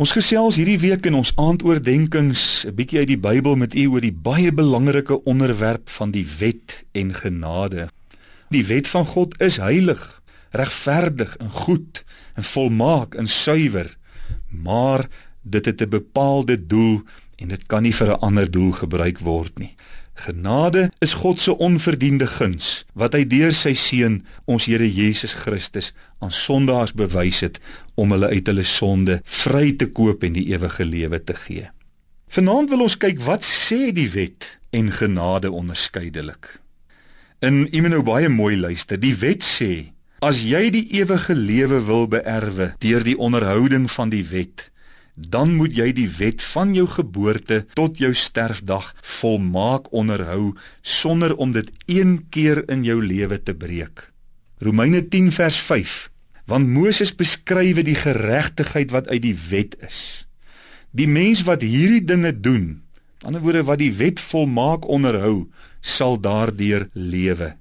Ons gesels hierdie week in ons aandoordenkings 'n bietjie uit die Bybel met u oor die baie belangrike onderwerp van die wet en genade. Die wet van God is heilig, regverdig en goed en volmaak en suiwer, maar dit het 'n bepaalde doel en dit kan nie vir 'n ander doel gebruik word nie. Genade is God se onverdiende guns wat hy deur sy seun, ons Here Jesus Christus, aan sondaars bewys het om hulle uit hulle sonde vry te koop en die ewige lewe te gee. Vanaand wil ons kyk wat sê die wet en genade onderskeidelik. In Imeno baie mooi luister. Die wet sê: As jy die ewige lewe wil beerwe deur die onderhouding van die wet, dan moet jy die wet van jou geboorte tot jou sterfdag volmaak onderhou sonder om dit een keer in jou lewe te breek. Romeine 10 vers 5. Want Moses beskryf die geregtigheid wat uit die wet is. Die mens wat hierdie dinge doen, aan die ander woorde wat die wet volmaak onderhou, sal daardeur lewe.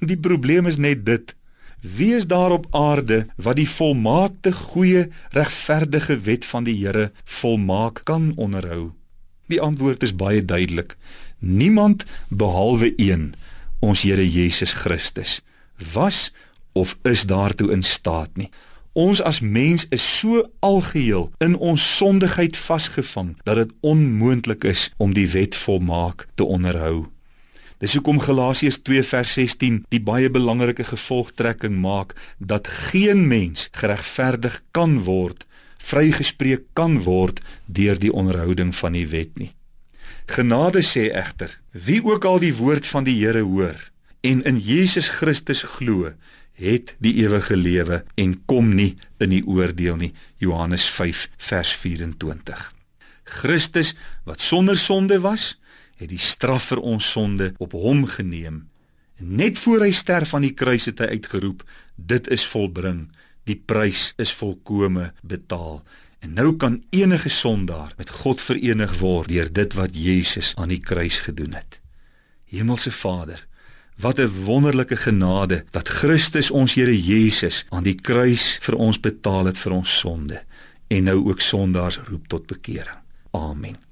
Die probleem is net dit Wie is daar op aarde wat die volmaakte goeie regverdige wet van die Here volmaak kan onderhou? Die antwoord is baie duidelik. Niemand behalwe een, ons Here Jesus Christus, was of is daartoe in staat nie. Ons as mens is so algeheel in ons sondigheid vasgevang dat dit onmoontlik is om die wet volmaak te onderhou. Dis hoekom Galasiërs 2 vers 16 die baie belangrike gevolgtrekking maak dat geen mens geregverdig kan word, vrygespreek kan word deur die onderhouding van die wet nie. Genade sê egter, wie ook al die woord van die Here hoor en in Jesus Christus glo, het die ewige lewe en kom nie in die oordeel nie. Johannes 5 vers 24. Christus wat sonder sonde was, het die straf vir ons sonde op hom geneem. Net voor hy sterf aan die kruis het hy uitgeroep: "Dit is volbring. Die prys is volkome betaal." En nou kan enige sondaar met God verenig word deur dit wat Jesus aan die kruis gedoen het. Hemelse Vader, wat 'n wonderlike genade dat Christus ons Here Jesus aan die kruis vir ons betaal het vir ons sonde en nou ook sondaars roep tot bekering. Amen.